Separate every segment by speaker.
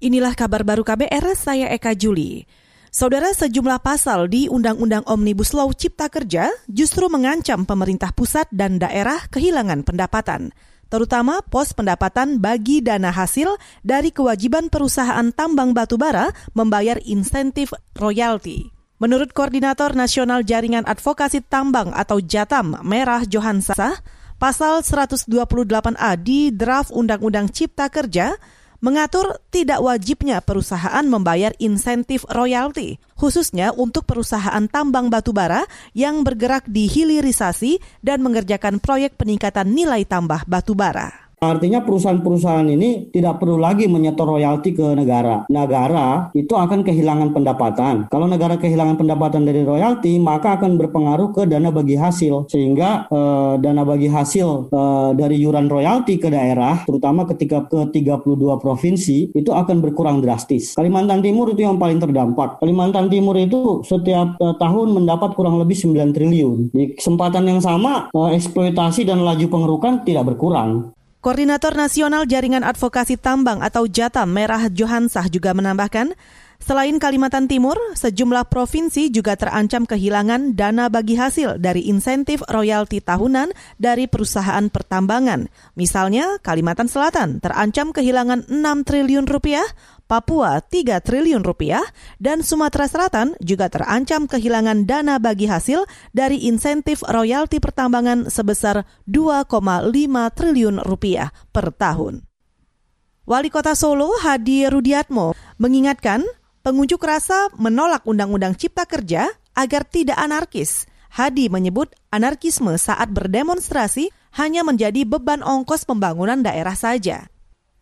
Speaker 1: Inilah kabar baru KBR, saya Eka Juli. Saudara, sejumlah pasal di Undang-Undang Omnibus Law Cipta Kerja justru mengancam pemerintah pusat dan daerah kehilangan pendapatan, terutama pos pendapatan bagi dana hasil dari kewajiban perusahaan tambang batubara membayar insentif royalti. Menurut Koordinator Nasional Jaringan Advokasi Tambang atau Jatam Merah Johansa, pasal 128A di draft Undang-Undang Cipta Kerja mengatur tidak wajibnya perusahaan membayar insentif royalti, khususnya untuk perusahaan tambang batubara yang bergerak di hilirisasi dan mengerjakan proyek peningkatan nilai tambah batubara.
Speaker 2: Artinya perusahaan-perusahaan ini tidak perlu lagi menyetor royalti ke negara. Negara itu akan kehilangan pendapatan. Kalau negara kehilangan pendapatan dari royalti, maka akan berpengaruh ke dana bagi hasil. Sehingga eh, dana bagi hasil eh, dari yuran royalti ke daerah, terutama ketika ke 32 provinsi, itu akan berkurang drastis. Kalimantan Timur itu yang paling terdampak. Kalimantan Timur itu setiap eh, tahun mendapat kurang lebih 9 triliun. Di kesempatan yang sama, eksploitasi dan laju pengerukan tidak berkurang.
Speaker 1: Koordinator Nasional Jaringan Advokasi Tambang atau Jata Merah Johansah juga menambahkan, selain Kalimantan Timur, sejumlah provinsi juga terancam kehilangan dana bagi hasil dari insentif royalti tahunan dari perusahaan pertambangan. Misalnya, Kalimantan Selatan terancam kehilangan 6 triliun rupiah, Papua 3 triliun rupiah, dan Sumatera Selatan juga terancam kehilangan dana bagi hasil dari insentif royalti pertambangan sebesar 2,5 triliun rupiah per tahun. Wali Kota Solo Hadi Rudiatmo mengingatkan pengunjuk rasa menolak Undang-Undang Cipta Kerja agar tidak anarkis. Hadi menyebut anarkisme saat berdemonstrasi hanya menjadi beban ongkos pembangunan daerah saja.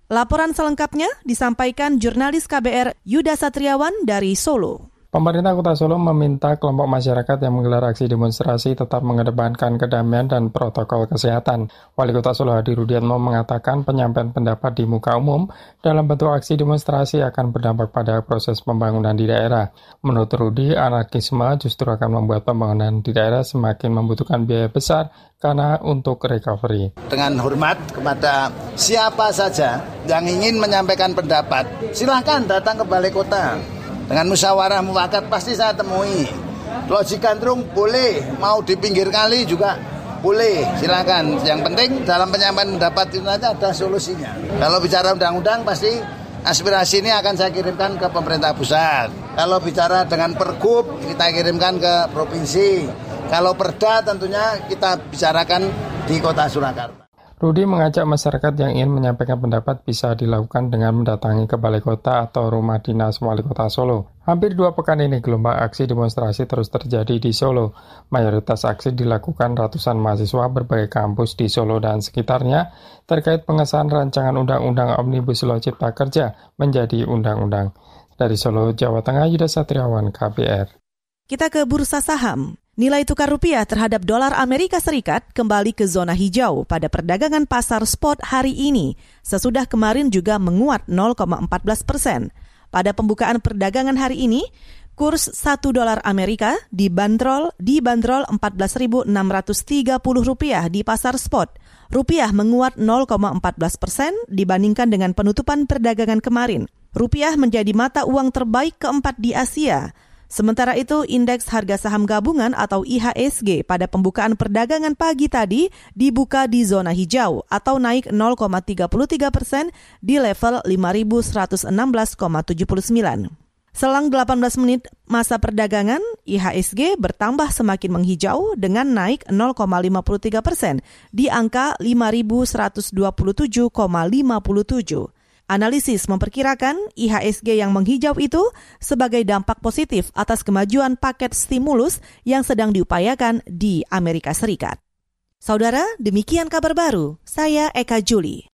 Speaker 1: Laporan selengkapnya disampaikan jurnalis KBR Yuda Satriawan dari Solo.
Speaker 3: Pemerintah Kota Solo meminta kelompok masyarakat yang menggelar aksi demonstrasi tetap mengedepankan kedamaian dan protokol kesehatan. Wali Kota Solo Hadi Rudiatmo mengatakan penyampaian pendapat di muka umum dalam bentuk aksi demonstrasi akan berdampak pada proses pembangunan di daerah. Menurut Rudi, anarkisme justru akan membuat pembangunan di daerah semakin membutuhkan biaya besar karena untuk recovery.
Speaker 4: Dengan hormat kepada siapa saja yang ingin menyampaikan pendapat, silahkan datang ke balai kota. Dengan musyawarah mufakat pasti saya temui. Logik gandrung boleh, mau di pinggir kali juga boleh, silakan. Yang penting dalam penyampaian pendapat itu nanti ada solusinya. Kalau bicara undang-undang pasti aspirasi ini akan saya kirimkan ke pemerintah pusat. Kalau bicara dengan pergub kita kirimkan ke provinsi. Kalau perda tentunya kita bicarakan di kota Surakarta.
Speaker 3: Rudi mengajak masyarakat yang ingin menyampaikan pendapat bisa dilakukan dengan mendatangi ke balai kota atau rumah dinas wali kota Solo. Hampir dua pekan ini gelombang aksi demonstrasi terus terjadi di Solo. Mayoritas aksi dilakukan ratusan mahasiswa berbagai kampus di Solo dan sekitarnya terkait pengesahan rancangan Undang-Undang Omnibus Law Cipta Kerja menjadi undang-undang. Dari Solo, Jawa Tengah, Yuda Satriawan, KBR.
Speaker 1: Kita ke bursa saham. Nilai tukar rupiah terhadap dolar Amerika Serikat kembali ke zona hijau pada perdagangan pasar spot hari ini, sesudah kemarin juga menguat 0,14 persen. Pada pembukaan perdagangan hari ini, kurs 1 dolar Amerika dibanderol dibanderol 14.630 rupiah di pasar spot. Rupiah menguat 0,14 persen dibandingkan dengan penutupan perdagangan kemarin. Rupiah menjadi mata uang terbaik keempat di Asia Sementara itu, indeks harga saham gabungan atau IHSG pada pembukaan perdagangan pagi tadi dibuka di zona hijau atau naik 0,33 persen di level 5.116,79. Selang 18 menit masa perdagangan, IHSG bertambah semakin menghijau dengan naik 0,53 persen di angka 5.127,57. Analisis memperkirakan IHSG yang menghijau itu sebagai dampak positif atas kemajuan paket stimulus yang sedang diupayakan di Amerika Serikat. Saudara, demikian kabar baru. Saya Eka Juli.